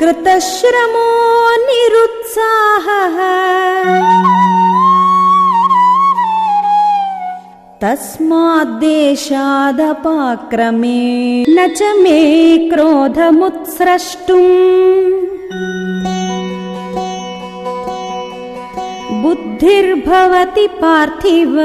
कृतश्रमो निरुत्साहः। तस्माद्देशादपाक्रमे न च मे क्रोधमुत्स्रष्टुम्। बुद्धिर्भवति पार्थिव।